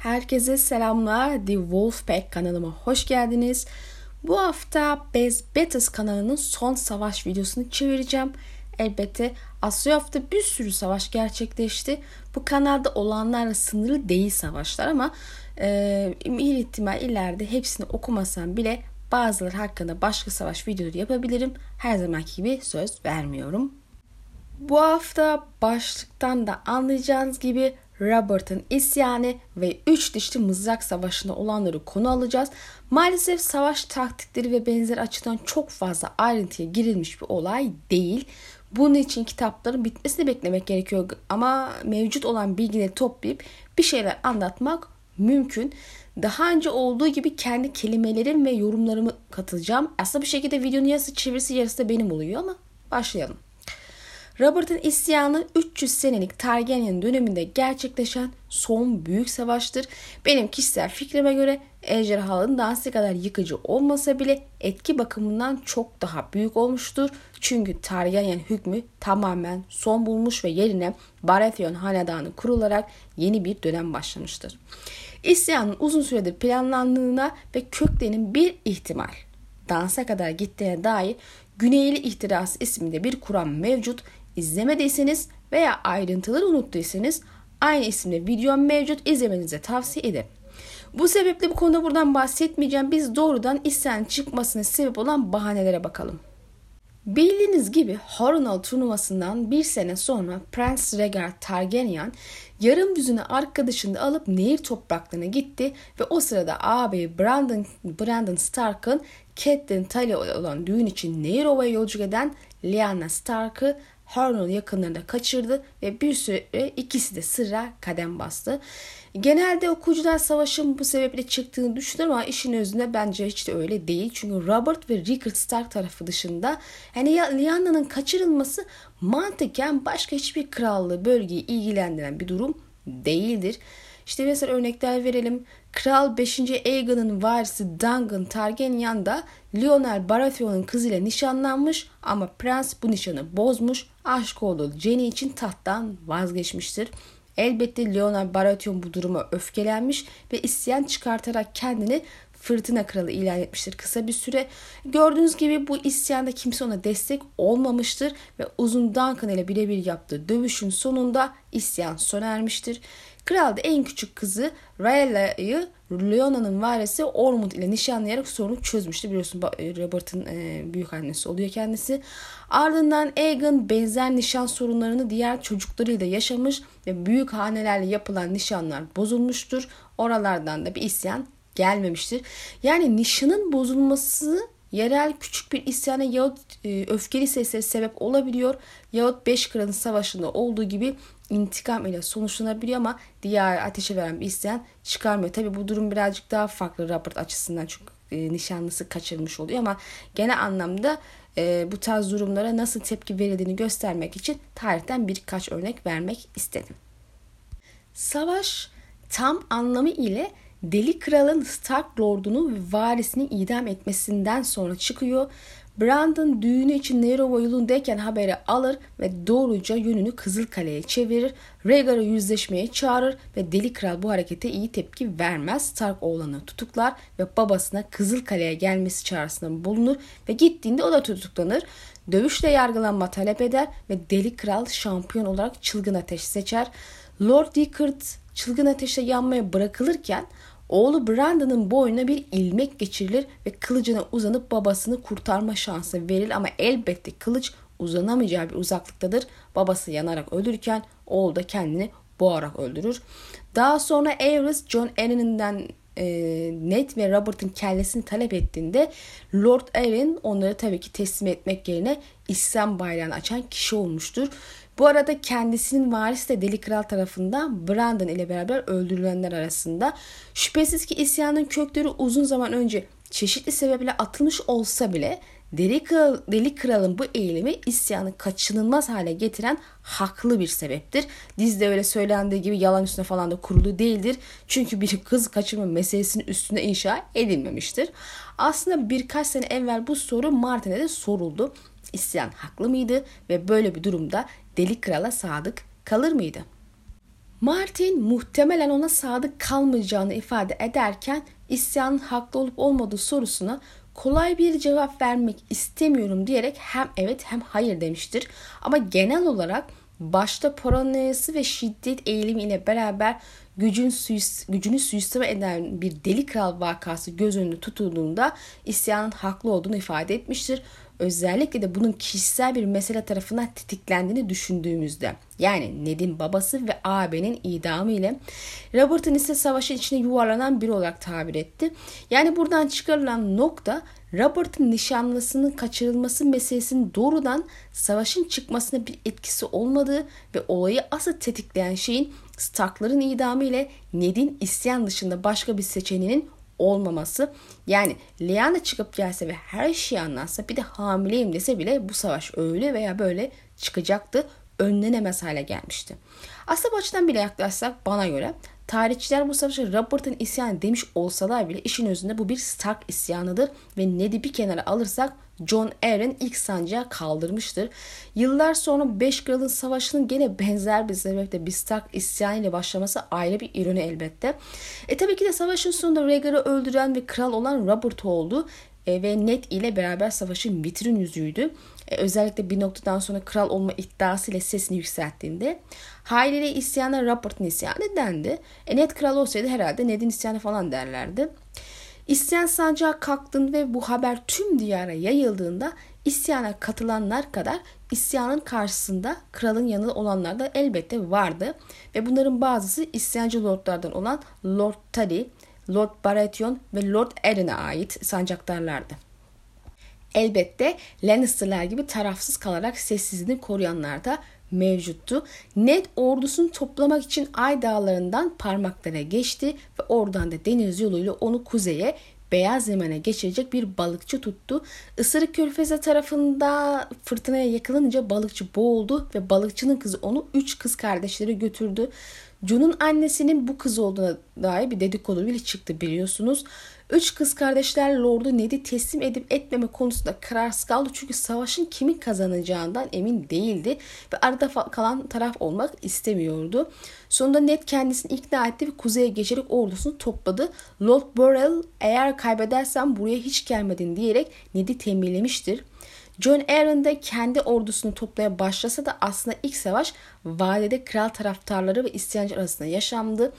Herkese selamlar. The Wolfpack kanalıma hoş geldiniz. Bu hafta Bez Betas kanalının son savaş videosunu çevireceğim. Elbette Asya hafta bir sürü savaş gerçekleşti. Bu kanalda olanlarla sınırlı değil savaşlar ama e, iyi ihtimal ileride hepsini okumasam bile bazıları hakkında başka savaş videoları yapabilirim. Her zamanki gibi söz vermiyorum. Bu hafta başlıktan da anlayacağınız gibi Robert'ın isyanı ve üç dişli mızrak savaşında olanları konu alacağız. Maalesef savaş taktikleri ve benzer açıdan çok fazla ayrıntıya girilmiş bir olay değil. Bunun için kitapların bitmesini beklemek gerekiyor ama mevcut olan bilgileri toplayıp bir şeyler anlatmak mümkün. Daha önce olduğu gibi kendi kelimelerim ve yorumlarımı katılacağım. Aslında bir şekilde videonun yarısı çevirisi yarısı da benim oluyor ama başlayalım. Robert'ın isyanı 300 senelik Targaryen döneminde gerçekleşen son büyük savaştır. Benim kişisel fikrime göre ejderhaların dansı kadar yıkıcı olmasa bile etki bakımından çok daha büyük olmuştur. Çünkü Targaryen hükmü tamamen son bulmuş ve yerine Baratheon hanedanı kurularak yeni bir dönem başlamıştır. İsyanın uzun süredir planlandığına ve köklerinin bir ihtimal dansa kadar gittiğine dair Güneyli İhtirası isminde bir kuram mevcut İzlemediyseniz veya ayrıntıları unuttuysanız aynı isimde videom mevcut izlemenizi tavsiye ederim. Bu sebeple bu konuda buradan bahsetmeyeceğim. Biz doğrudan isyan çıkmasına sebep olan bahanelere bakalım. Bildiğiniz gibi Harrenhal turnuvasından bir sene sonra Prince Rhaegar Targaryen yarım düzünü arkadaşını alıp nehir topraklarına gitti ve o sırada ağabeyi Brandon, Brandon Stark'ın Catelyn Tully olan düğün için nehir ovaya yolculuk eden Lyanna Stark'ı Harnell yakınlarında kaçırdı ve bir süre ikisi de sıra kadem bastı. Genelde okuyucular savaşın bu sebeple çıktığını düşünür ama işin özünde bence hiç de öyle değil. Çünkü Robert ve Rickard Stark tarafı dışında yani Lyanna'nın kaçırılması mantıken başka hiçbir krallığı bölgeyi ilgilendiren bir durum değildir. İşte mesela örnekler verelim. Kral 5. Aegon'un varisi Duncan Targaryen da Lionel Baratheon'un kızıyla nişanlanmış ama prens bu nişanı bozmuş. Aşk oğlu Jenny için tahttan vazgeçmiştir. Elbette Lionel Baratheon bu duruma öfkelenmiş ve isyan çıkartarak kendini fırtına kralı ilan etmiştir kısa bir süre. Gördüğünüz gibi bu isyanda kimse ona destek olmamıştır ve uzun Duncan ile birebir yaptığı dövüşün sonunda isyan sona ermiştir. Kral da en küçük kızı Rhaella'yı Leona'nın varisi Ormond ile nişanlayarak sorunu çözmüştü. Biliyorsun Robert'ın e, büyük annesi oluyor kendisi. Ardından Aegon benzer nişan sorunlarını diğer çocuklarıyla yaşamış ve büyük hanelerle yapılan nişanlar bozulmuştur. Oralardan da bir isyan gelmemiştir. Yani nişanın bozulması yerel küçük bir isyana yahut e, öfkeli seslere sebep olabiliyor yahut Beş Kral'ın savaşında olduğu gibi intikam ile sonuçlanabiliyor ama diğer ateşe veren bir isyan çıkarmıyor. Tabi bu durum birazcık daha farklı Robert açısından çünkü e, nişanlısı kaçırılmış oluyor ama genel anlamda e, bu tarz durumlara nasıl tepki verildiğini göstermek için tarihten birkaç örnek vermek istedim. Savaş tam anlamı ile Deli Kral'ın Stark Lord'unu ve varisini idam etmesinden sonra çıkıyor. Brandon düğünü için Nerova yolundayken haberi alır ve doğruca yönünü Kızılkale'ye çevirir. Rhaegar'ı yüzleşmeye çağırır ve Deli Kral bu harekete iyi tepki vermez. Stark oğlanı tutuklar ve babasına Kızılkale'ye gelmesi çağrısında bulunur ve gittiğinde o da tutuklanır. Dövüşle yargılanma talep eder ve Deli Kral şampiyon olarak Çılgın Ateş seçer. Lord Rickard Çılgın Ateş'te yanmaya bırakılırken Oğlu Brandon'ın boynuna bir ilmek geçirilir ve kılıcına uzanıp babasını kurtarma şansı verilir ama elbette kılıç uzanamayacağı bir uzaklıktadır. Babası yanarak ölürken oğlu da kendini boğarak öldürür. Daha sonra Aerys John Arryn'den e, Ned ve Robert'ın kellesini talep ettiğinde Lord Arryn onları tabii ki teslim etmek yerine İslam bayrağını açan kişi olmuştur. Bu arada kendisinin varisi de Deli Kral tarafından Brandon ile beraber öldürülenler arasında. Şüphesiz ki isyanın kökleri uzun zaman önce çeşitli sebeple atılmış olsa bile Deli, Kral, Deli Kral'ın bu eğilimi isyanı kaçınılmaz hale getiren haklı bir sebeptir. Dizde öyle söylendiği gibi yalan üstüne falan da kurulu değildir. Çünkü bir kız kaçırma meselesinin üstüne inşa edilmemiştir. Aslında birkaç sene evvel bu soru Martin'e de soruldu. İsyan haklı mıydı ve böyle bir durumda Deli Kral'a sadık kalır mıydı? Martin muhtemelen ona sadık kalmayacağını ifade ederken isyanın haklı olup olmadığı sorusuna kolay bir cevap vermek istemiyorum diyerek hem evet hem hayır demiştir. Ama genel olarak başta paranoyası ve şiddet eğilimiyle beraber gücün suist, gücünü suistimal eden bir deli kral vakası göz önünde tutulduğunda isyanın haklı olduğunu ifade etmiştir. Özellikle de bunun kişisel bir mesele tarafından tetiklendiğini düşündüğümüzde yani Ned'in babası ve ağabeyinin idamı ile Robert'ın ise savaşın içine yuvarlanan biri olarak tabir etti. Yani buradan çıkarılan nokta Robert'ın nişanlısının kaçırılması meselesinin doğrudan savaşın çıkmasına bir etkisi olmadığı ve olayı asıl tetikleyen şeyin Stark'ların idamı ile Ned'in isyan dışında başka bir seçeneğinin olmaması. Yani Lyanna çıkıp gelse ve her şeyi anlatsa bir de hamileyim dese bile bu savaş öyle veya böyle çıkacaktı. Önlenemez hale gelmişti. Aslında bu açıdan bile yaklaşsak bana göre tarihçiler bu savaşa Robert'ın isyanı demiş olsalar bile işin özünde bu bir Stark isyanıdır ve Ned'i bir kenara alırsak John Arryn ilk sancağı kaldırmıştır. Yıllar sonra Beş Kral'ın savaşının gene benzer bir sebeple bir Stark isyanı ile başlaması ayrı bir ironi elbette. E tabii ki de savaşın sonunda Rhaegar'ı öldüren ve kral olan Robert oldu ve Ned ile beraber savaşın vitrin yüzüydü. E, özellikle bir noktadan sonra kral olma iddiasıyla sesini yükselttiğinde haliyle isyana Robert'ın isyanı dendi. E, Ned kral olsaydı herhalde Ned'in isyanı falan derlerdi. İsyan sancağı kalktığında ve bu haber tüm diyara yayıldığında isyana katılanlar kadar isyanın karşısında kralın yanında olanlar da elbette vardı. Ve bunların bazısı isyancı lordlardan olan Lord Tully, Lord Baratheon ve Lord Arryn'e ait sancaktarlardı. Elbette Lannister'lar gibi tarafsız kalarak sessizliğini koruyanlar da mevcuttu. Ned ordusunu toplamak için Ay Dağları'ndan parmaklara geçti ve oradan da deniz yoluyla onu kuzeye beyaz yemene geçirecek bir balıkçı tuttu. Isırık Körfezi tarafında fırtınaya yakalanınca balıkçı boğuldu ve balıkçının kızı onu üç kız kardeşleri götürdü. Jun'un annesinin bu kız olduğuna dair bir dedikodu bile çıktı biliyorsunuz. Üç kız kardeşler Lord'u Ned'i teslim edip etmeme konusunda kararsız kaldı. Çünkü savaşın kimin kazanacağından emin değildi. Ve arada kalan taraf olmak istemiyordu. Sonunda Ned kendisini ikna etti ve kuzeye geçerek ordusunu topladı. Lord Burrell eğer kaybedersen buraya hiç gelmedin diyerek Ned'i tembihlemiştir. John Aaron da kendi ordusunu toplaya başlasa da aslında ilk savaş vadede kral taraftarları ve isyancı arasında yaşandı.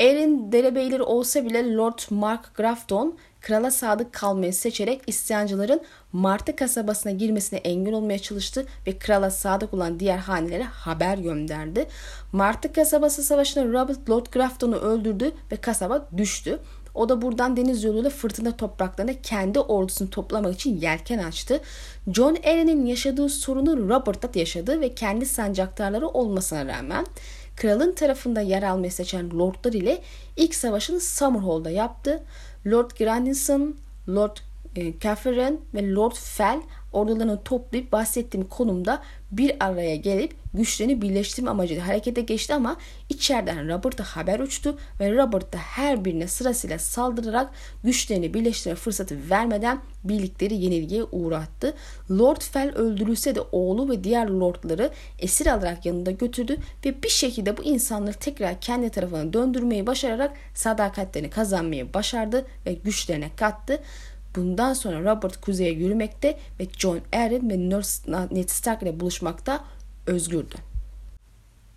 Aaron derebeyleri olsa bile Lord Mark Grafton krala sadık kalmayı seçerek isyancıların Martı kasabasına girmesine engel olmaya çalıştı ve krala sadık olan diğer hanelere haber gönderdi. Martı kasabası savaşında Robert Lord Grafton'u öldürdü ve kasaba düştü. O da buradan deniz yoluyla fırtına topraklarına kendi ordusunu toplamak için yelken açtı. John Arryn'in yaşadığı sorunu Robert da yaşadı ve kendi sancaktarları olmasına rağmen kralın tarafında yer almayı seçen lordlar ile ilk savaşını Summerhall'da yaptı. Lord Grandison, Lord e, Catherine ve Lord Fell ordularını toplayıp bahsettiğim konumda bir araya gelip güçlerini birleştirme amacıyla harekete geçti ama içeriden Robert'a haber uçtu ve Robert da her birine sırasıyla saldırarak güçlerini birleştirme fırsatı vermeden birlikleri yenilgiye uğrattı. Lord Fell öldürülse de oğlu ve diğer lordları esir alarak yanında götürdü ve bir şekilde bu insanları tekrar kendi tarafına döndürmeyi başararak sadakatlerini kazanmayı başardı ve güçlerine kattı. Bundan sonra Robert kuzeye yürümekte ve John Arryn ve Ned Stark ile buluşmakta özgürdü.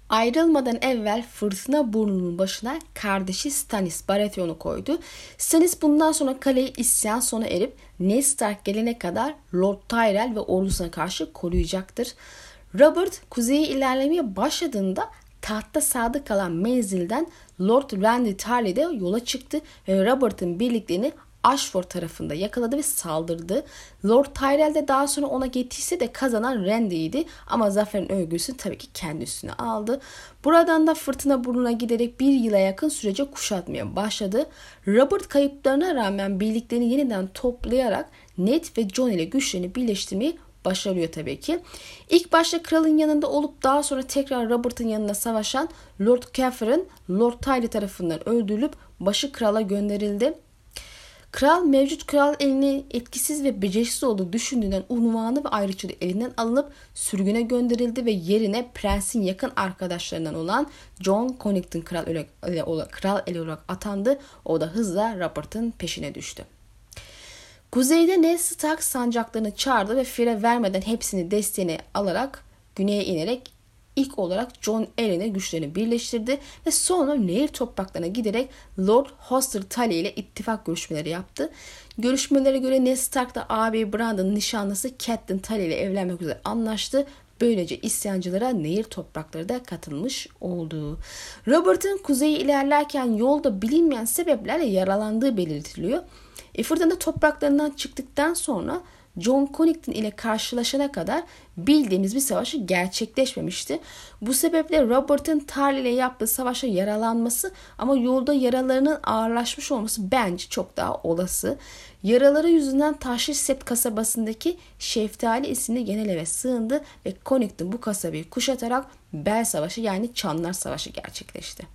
Ayrılmadan evvel fırtına burnunun başına kardeşi Stannis Baratheon'u koydu. Stannis bundan sonra kaleyi isyan sona erip Ned Stark gelene kadar Lord Tyrell ve ordusuna karşı koruyacaktır. Robert kuzeye ilerlemeye başladığında tahtta sadık kalan menzilden Lord Randy Tarley de yola çıktı ve Robert'ın birliklerini Ashford tarafında yakaladı ve saldırdı. Lord Tyrell de daha sonra ona getirse de kazanan Randy'ydi ama zaferin övgüsü tabii ki kendi üstüne aldı. Buradan da fırtına burnuna giderek bir yıla yakın sürece kuşatmaya başladı. Robert kayıplarına rağmen birliklerini yeniden toplayarak Ned ve John ile güçlerini birleştirmeyi başarıyor tabii ki. İlk başta kralın yanında olup daha sonra tekrar Robert'ın yanına savaşan Lord Catherine Lord Tyrell tarafından öldürülüp başı krala gönderildi. Kral mevcut kral elini etkisiz ve beceriksiz olduğu düşündüğünden unvanı ve ayrıcılığı elinden alınıp sürgüne gönderildi ve yerine prensin yakın arkadaşlarından olan John Connington kral, ele, kral eli olarak atandı. O da hızla Robert'ın peşine düştü. Kuzeyde Ned Stark sancaklarını çağırdı ve fire vermeden hepsini desteğine alarak güneye inerek ilk olarak John Arryn'e güçlerini birleştirdi ve sonra nehir topraklarına giderek Lord Hoster Tully ile ittifak görüşmeleri yaptı. Görüşmelere göre Ned Stark da abi Brandon'ın nişanlısı Catelyn Tully ile evlenmek üzere anlaştı. Böylece isyancılara nehir toprakları da katılmış oldu. Robert'ın kuzeyi ilerlerken yolda bilinmeyen sebeplerle yaralandığı belirtiliyor. E, fırtına topraklarından çıktıktan sonra John Connington ile karşılaşana kadar bildiğimiz bir savaşı gerçekleşmemişti. Bu sebeple Robert'ın Tarly ile yaptığı savaşa yaralanması ama yolda yaralarının ağırlaşmış olması bence çok daha olası. Yaraları yüzünden Taşir Sept kasabasındaki Şeftali isimli genel eve sığındı ve Connington bu kasabayı kuşatarak Bel Savaşı yani Çanlar Savaşı gerçekleşti.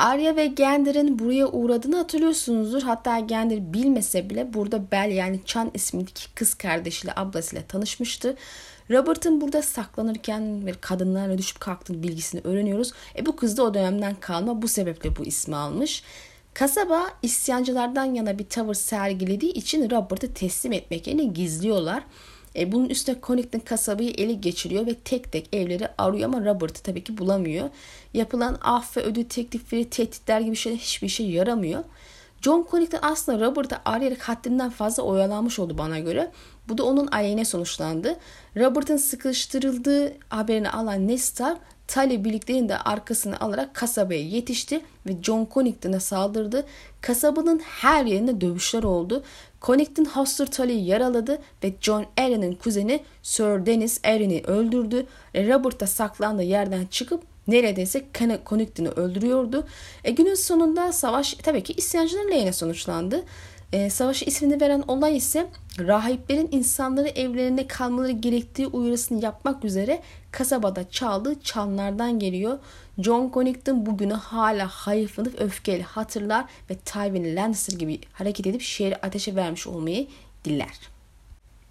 Arya ve Gender'in buraya uğradığını hatırlıyorsunuzdur. Hatta Gender bilmese bile burada Bel yani Chan ismindeki kız kardeşiyle ablasıyla tanışmıştı. Robert'ın burada saklanırken ve kadınlarla düşüp kalktığını bilgisini öğreniyoruz. E bu kız da o dönemden kalma bu sebeple bu ismi almış. Kasaba isyancılardan yana bir tavır sergilediği için Robert'ı teslim etmek yerine gizliyorlar. E, bunun üstüne Connington kasabayı eli geçiriyor ve tek tek evleri arıyor ama Robert'ı tabii ki bulamıyor. Yapılan af ve ödül teklifleri, tehditler gibi şeyler hiçbir şey yaramıyor. John Connington aslında Robert'ı arayarak haddinden fazla oyalanmış oldu bana göre. Bu da onun aleyhine sonuçlandı. Robert'ın sıkıştırıldığı haberini alan Nesta Tully birliklerini de arkasına alarak kasabaya yetişti ve John Connington'a saldırdı. Kasabanın her yerinde dövüşler oldu. Connington Hoster Tully'yi yaraladı ve John Arryn'in kuzeni Sir Dennis Arryn'i öldürdü. Robert da saklandığı yerden çıkıp neredeyse Connington'ı öldürüyordu. E, günün sonunda savaş tabii ki isyancıların lehine sonuçlandı. E, savaşı ismini veren olay ise rahiplerin insanları evlerinde kalmaları gerektiği uyarısını yapmak üzere kasabada çaldığı çanlardan geliyor. John Connington bugünü hala hayıflanıp öfkeyle hatırlar ve Tywin Lannister gibi hareket edip şehri ateşe vermiş olmayı diler.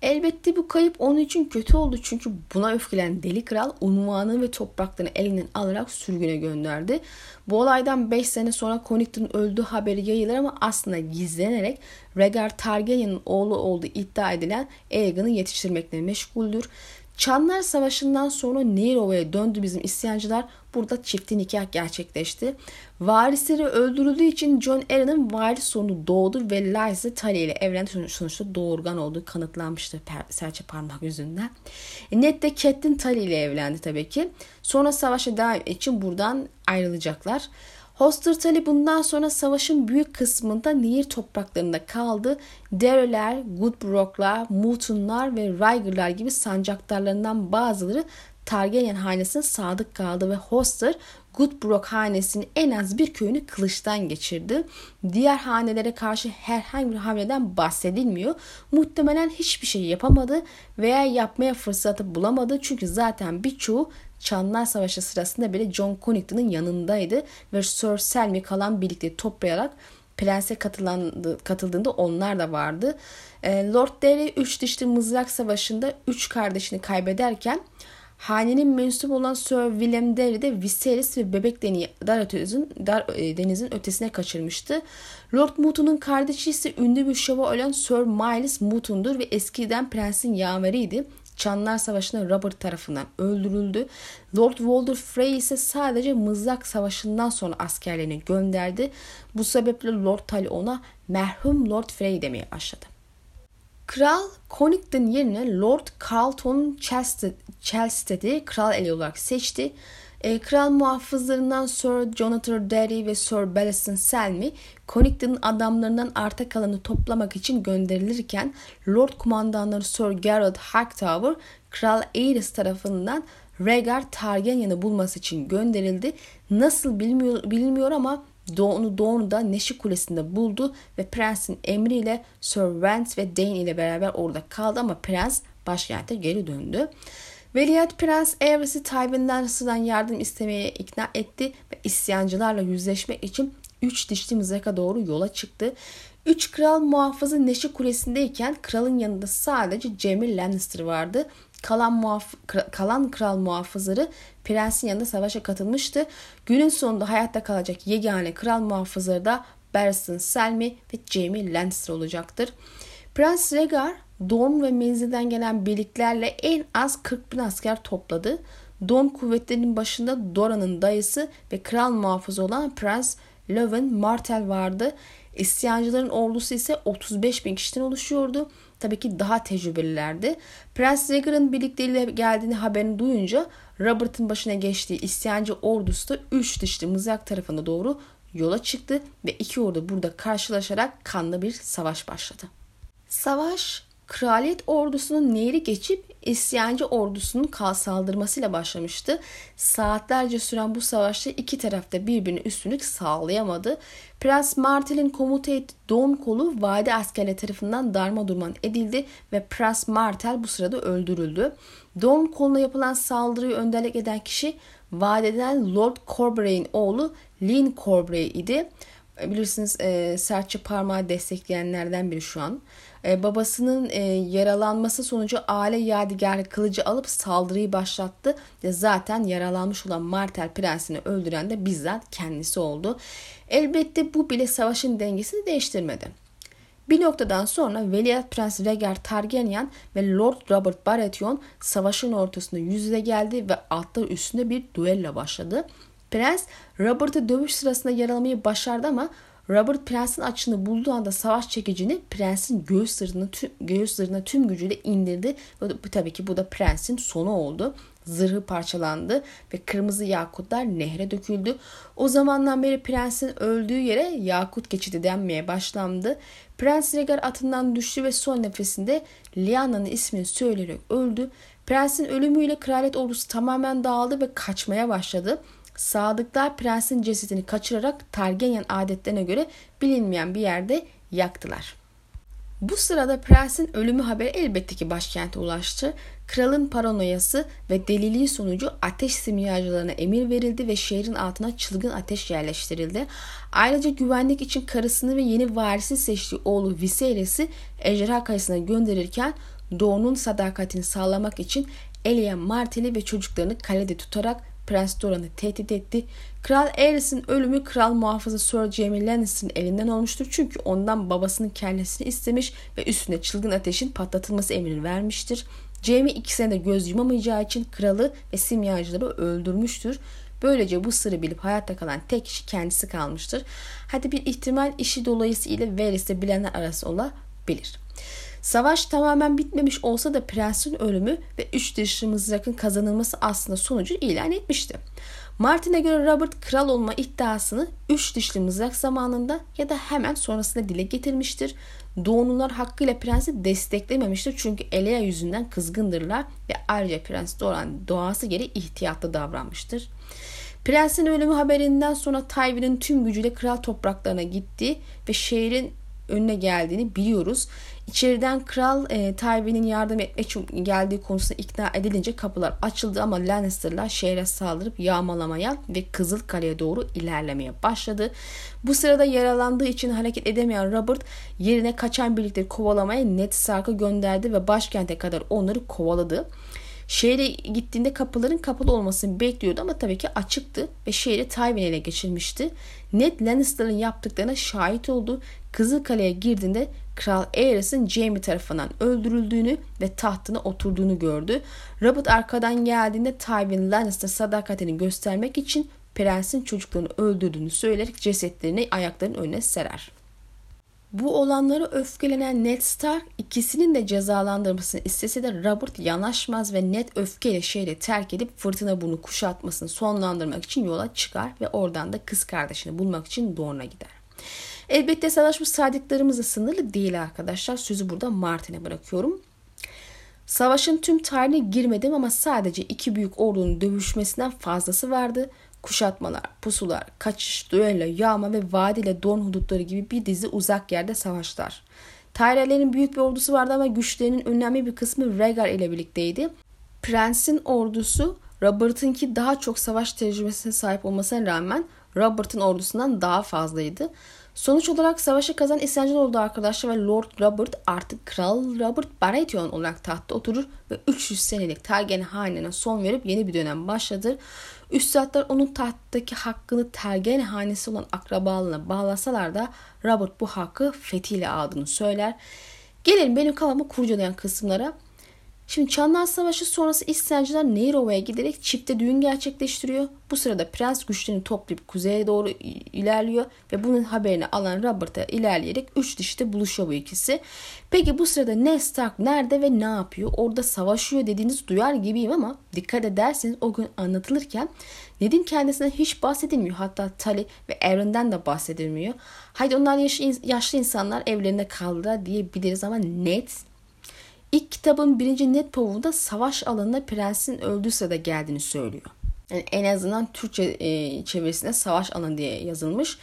Elbette bu kayıp onun için kötü oldu çünkü buna öfkelen deli kral unvanı ve topraklarını elinden alarak sürgüne gönderdi. Bu olaydan 5 sene sonra Connington öldüğü haberi yayılır ama aslında gizlenerek Rhaegar Targaryen'in oğlu olduğu iddia edilen Aegon'u yetiştirmekle meşguldür. Çanlar Savaşı'ndan sonra Nehir döndü bizim isyancılar. Burada çifti nikah gerçekleşti. Varisleri öldürüldüğü için John Arryn'in varis sonu doğdu ve Lysa Tully ile evlendi. Sonuçta doğurgan olduğu kanıtlanmıştı serçe parmak yüzünden. E, Ned de Catelyn Tully ile evlendi tabii ki. Sonra savaşa devam için buradan ayrılacaklar. Hoster Tully bundan sonra savaşın büyük kısmında Nehir topraklarında kaldı. Dereler, Goodbrook'lar, Mutunlar ve Rhaegar'lar gibi sancaktarlarından bazıları Targaryen hanesine sadık kaldı ve Hoster Goodbrook hanesinin en az bir köyünü kılıçtan geçirdi. Diğer hanelere karşı herhangi bir hamleden bahsedilmiyor. Muhtemelen hiçbir şey yapamadı veya yapmaya fırsatı bulamadı. Çünkü zaten birçoğu Çanlar Savaşı sırasında bile John Connington'ın yanındaydı ve Sir Selmy kalan birlikte toplayarak Prens'e katıldığında onlar da vardı. Lord Derry 3 dişli mızrak savaşında 3 kardeşini kaybederken Hanenin mensup olan Sir William Derry de Viserys ve Bebek Deni'yi dar, ötezin, dar e, denizin ötesine kaçırmıştı. Lord Mutun'un kardeşi ise ünlü bir şova olan Sir Miles Mutun'dur ve eskiden prensin yaveriydi. Çanlar Savaşı'nda Robert tarafından öldürüldü. Lord Walder Frey ise sadece Mızrak Savaşı'ndan sonra askerlerini gönderdi. Bu sebeple Lord Tully ona merhum Lord Frey demeye başladı. Kral Connington yerine Lord Carlton Chelsted'i kral eli olarak seçti. E, kral muhafızlarından Sir Jonathan Derry ve Sir Ballaston Selmy, Connington'ın adamlarından arta kalanı toplamak için gönderilirken Lord kumandanları Sir Gerald Hightower, Kral Aerys tarafından Rhaegar Targaryen'i bulması için gönderildi. Nasıl bilmiyor, bilmiyor ama Doğunu Doğu'da Neşi Kulesi'nde buldu ve prensin emriyle Sir Vance ve Dane ile beraber orada kaldı ama prens başkente geri döndü. Veliaht Prens Aerys'i Tywin Lannister'dan yardım istemeye ikna etti ve isyancılarla yüzleşmek için üç dişli mızraka doğru yola çıktı. Üç kral muhafızı Neşe Kulesi'ndeyken kralın yanında sadece Jaime Lannister vardı. Kalan, muhaf kalan kral muhafızları prensin yanında savaşa katılmıştı. Günün sonunda hayatta kalacak yegane kral muhafızları da Barristan Selmy ve Jaime Lannister olacaktır. Prens Rhaegar Dorne ve menzilden gelen birliklerle en az 40 bin asker topladı. Dorne kuvvetlerinin başında Dora'nın dayısı ve kral muhafızı olan Prens Lewin Martell vardı. İsyancıların ordusu ise 35 bin kişiden oluşuyordu. Tabii ki daha tecrübelilerdi. Prens Rhaegar'ın birlikleriyle geldiğini haberini duyunca Robert'ın başına geçtiği isyancı ordusu da 3 dişli mızrak tarafına doğru yola çıktı ve iki ordu burada karşılaşarak kanlı bir savaş başladı. Savaş kraliyet ordusunun nehri geçip isyancı ordusunun saldırmasıyla başlamıştı. Saatlerce süren bu savaşta iki tarafta birbirine üstünlük sağlayamadı. Prens Martel'in komuta ettiği Don kolu vadi askerleri tarafından darma durman edildi ve Prens Martel bu sırada öldürüldü. Don koluna yapılan saldırıyı önderlik eden kişi vadeden Lord Corbray'in oğlu Lynn Corbray idi. Bilirsiniz e, sertçe parmağı destekleyenlerden biri şu an. E, babasının e, yaralanması sonucu aile yadigarı kılıcı alıp saldırıyı başlattı. Ve zaten yaralanmış olan Martel prensini öldüren de bizzat kendisi oldu. Elbette bu bile savaşın dengesini değiştirmedi. Bir noktadan sonra Veliaht Prens Rhaegar Targaryen ve Lord Robert Baratheon savaşın ortasında yüz yüze geldi ve atlar üstünde bir duello başladı. Prens Robert'ı dövüş sırasında yaralamayı başardı ama Robert prensin açını bulduğu anda savaş çekicini prensin göğüs zırhına tüm, göğüs zırhına tüm gücüyle indirdi. Ve tabii ki bu da prensin sonu oldu. Zırhı parçalandı ve kırmızı yakutlar nehre döküldü. O zamandan beri prensin öldüğü yere yakut geçidi denmeye başlandı. Prens Rhaegar atından düştü ve son nefesinde Lyana'nın ismini söyleyerek öldü. Prensin ölümüyle kraliyet ordusu tamamen dağıldı ve kaçmaya başladı. Sadıklar prensin cesedini kaçırarak Targaryen adetlerine göre bilinmeyen bir yerde yaktılar. Bu sırada prensin ölümü haberi elbette ki başkente ulaştı. Kralın paranoyası ve deliliği sonucu ateş simyacılarına emir verildi ve şehrin altına çılgın ateş yerleştirildi. Ayrıca güvenlik için karısını ve yeni varisi seçtiği oğlu Viserys'i ejderha kayısına gönderirken Doğu'nun sadakatini sağlamak için Elia Martell'i ve çocuklarını kalede tutarak Prens Doran'ı tehdit etti. Kral Aerys'in ölümü kral muhafızı Sir Jaime Lannister'ın elinden olmuştur. Çünkü ondan babasının kellesini istemiş ve üstüne çılgın ateşin patlatılması emrini vermiştir. Jaime ikisine de göz yumamayacağı için kralı ve simyacıları öldürmüştür. Böylece bu sırrı bilip hayatta kalan tek kişi kendisi kalmıştır. Hadi bir ihtimal işi dolayısıyla Varys'te bilenler arası olabilir. Savaş tamamen bitmemiş olsa da prensin ölümü ve üç dişli mızrakın kazanılması aslında sonucu ilan etmişti. Martin'e göre Robert kral olma iddiasını üç dişli mızrak zamanında ya da hemen sonrasında dile getirmiştir. Doğumlular hakkıyla prensi desteklememiştir çünkü Elea yüzünden kızgındırlar ve ayrıca prens Doran doğası gereği ihtiyatlı davranmıştır. Prensin ölümü haberinden sonra Tywin'in tüm gücüyle kral topraklarına gitti ve şehrin önüne geldiğini biliyoruz. İçeriden kral e, Tywin'in yardım etmek için geldiği konusunda ikna edilince kapılar açıldı ama Lannister'lar şehre saldırıp yağmalamaya ve Kızıl Kale'ye doğru ilerlemeye başladı. Bu sırada yaralandığı için hareket edemeyen Robert yerine kaçan birlikleri kovalamaya Ned Stark'ı gönderdi ve başkente kadar onları kovaladı. Şehre gittiğinde kapıların kapalı olmasını bekliyordu ama tabii ki açıktı ve şehri Tywin ele geçirmişti. Ned Lannister'ın yaptıklarına şahit oldu. Kızılkale'ye girdiğinde Kral Aerys'in Jaime tarafından öldürüldüğünü ve tahtına oturduğunu gördü. Robert arkadan geldiğinde Tywin Lannister sadakatini göstermek için prensin çocuklarını öldürdüğünü söyleyerek cesetlerini ayaklarının önüne serer. Bu olanlara öfkelenen Ned Stark ikisinin de cezalandırmasını istese de Robert yanaşmaz ve Ned öfkeyle şehri terk edip fırtına bunu kuşatmasını sonlandırmak için yola çıkar ve oradan da kız kardeşini bulmak için Dorne'a gider. Elbette savaş bu saydıklarımızla sınırlı değil arkadaşlar. Sözü burada Martin'e bırakıyorum. Savaşın tüm tarihine girmedim ama sadece iki büyük ordunun dövüşmesinden fazlası vardı. Kuşatmalar, pusular, kaçış, düello, yağma ve vadi ile don hudutları gibi bir dizi uzak yerde savaşlar. Tyrell'lerin büyük bir ordusu vardı ama güçlerinin önemli bir kısmı Rhaegar ile birlikteydi. Prens'in ordusu Robert'ınki daha çok savaş tecrübesine sahip olmasına rağmen Robert'ın ordusundan daha fazlaydı. Sonuç olarak savaşı kazan isyancılar oldu arkadaşlar ve Lord Robert artık Kral Robert Baratheon olarak tahtta oturur ve 300 senelik Targaryen hanene son verip yeni bir dönem başladır. Üstadlar onun tahttaki hakkını Targaryen hanesi olan akrabalığına bağlasalar da Robert bu hakkı fethiyle aldığını söyler. Gelelim benim kafamı kurcalayan kısımlara. Şimdi Çanlar Savaşı sonrası isyancılar Nairova'ya giderek çifte düğün gerçekleştiriyor. Bu sırada prens güçlerini toplayıp kuzeye doğru ilerliyor ve bunun haberini alan Robert'a ilerleyerek üç dişte buluşuyor bu ikisi. Peki bu sırada Ned Stark nerede ve ne yapıyor? Orada savaşıyor dediğinizi duyar gibiyim ama dikkat ederseniz o gün anlatılırken Ned'in kendisinden hiç bahsedilmiyor. Hatta Tali ve Aaron'dan da bahsedilmiyor. Haydi onlar yaşlı, yaşlı insanlar evlerinde kaldılar diyebiliriz ama Ned İlk kitabın birinci net povunda savaş alanında prensin öldüğü sırada geldiğini söylüyor. Yani en azından Türkçe e, çevirisinde savaş alanı diye yazılmış.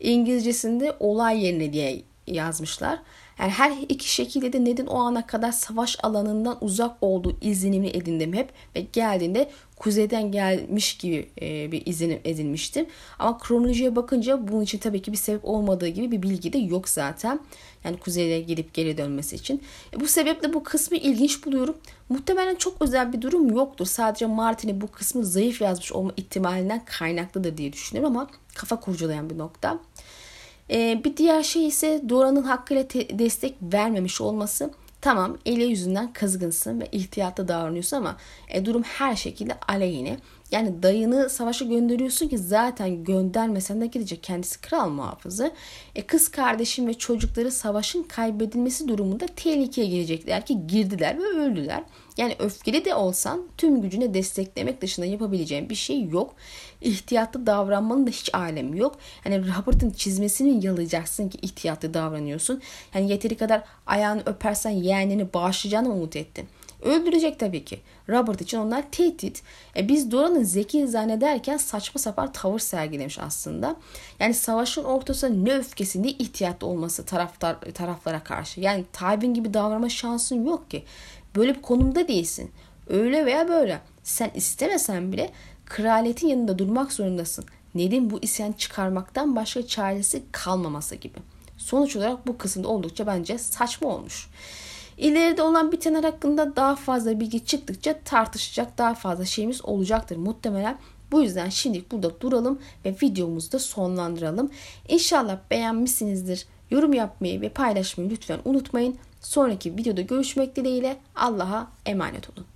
İngilizcesinde olay yerine diye yazmışlar. Yani her iki şekilde de Ned'in o ana kadar savaş alanından uzak olduğu izlenimi edindim hep ve geldiğinde kuzeyden gelmiş gibi e, bir izlenim edinmiştim. Ama kronolojiye bakınca bunun için tabii ki bir sebep olmadığı gibi bir bilgi de yok zaten. Yani kuzeye gidip geri dönmesi için. E, bu sebeple bu kısmı ilginç buluyorum. Muhtemelen çok özel bir durum yoktur. Sadece Martin'i bu kısmı zayıf yazmış olma ihtimalinden kaynaklıdır diye düşünüyorum ama kafa kurcalayan bir nokta. Ee, bir diğer şey ise Dora'nın hakkıyla te- destek vermemiş olması. Tamam ele yüzünden kızgınsın ve ihtiyatlı davranıyorsun ama e, durum her şekilde aleyhine. Yani dayını savaşa gönderiyorsun ki zaten göndermesen de gidecek kendisi kral muhafızı. E, kız kardeşim ve çocukları savaşın kaybedilmesi durumunda tehlikeye girecekler ki girdiler ve öldüler. Yani öfkeli de olsan tüm gücüne desteklemek dışında yapabileceğin bir şey yok. İhtiyatlı davranmanın da hiç alemi yok. Yani Robert'ın çizmesini yalayacaksın ki ihtiyatlı davranıyorsun. Yani yeteri kadar ayağını öpersen yeğenini bağışlayacağını umut ettin. Öldürecek tabii ki. Robert için onlar tehdit. E biz Dora'nın zeki zannederken saçma sapan tavır sergilemiş aslında. Yani savaşın ortasında ne öfkesi ne ihtiyatlı olması taraftar, taraflara karşı. Yani Tywin gibi davranma şansın yok ki. Böyle bir konumda değilsin. Öyle veya böyle. Sen istemesen bile kraliyetin yanında durmak zorundasın. Ned'in bu isyan çıkarmaktan başka çaresi kalmaması gibi. Sonuç olarak bu kısımda oldukça bence saçma olmuş. İleride olan bitenler hakkında daha fazla bilgi çıktıkça tartışacak daha fazla şeyimiz olacaktır muhtemelen. Bu yüzden şimdilik burada duralım ve videomuzu da sonlandıralım. İnşallah beğenmişsinizdir. Yorum yapmayı ve paylaşmayı lütfen unutmayın. Sonraki videoda görüşmek dileğiyle Allah'a emanet olun.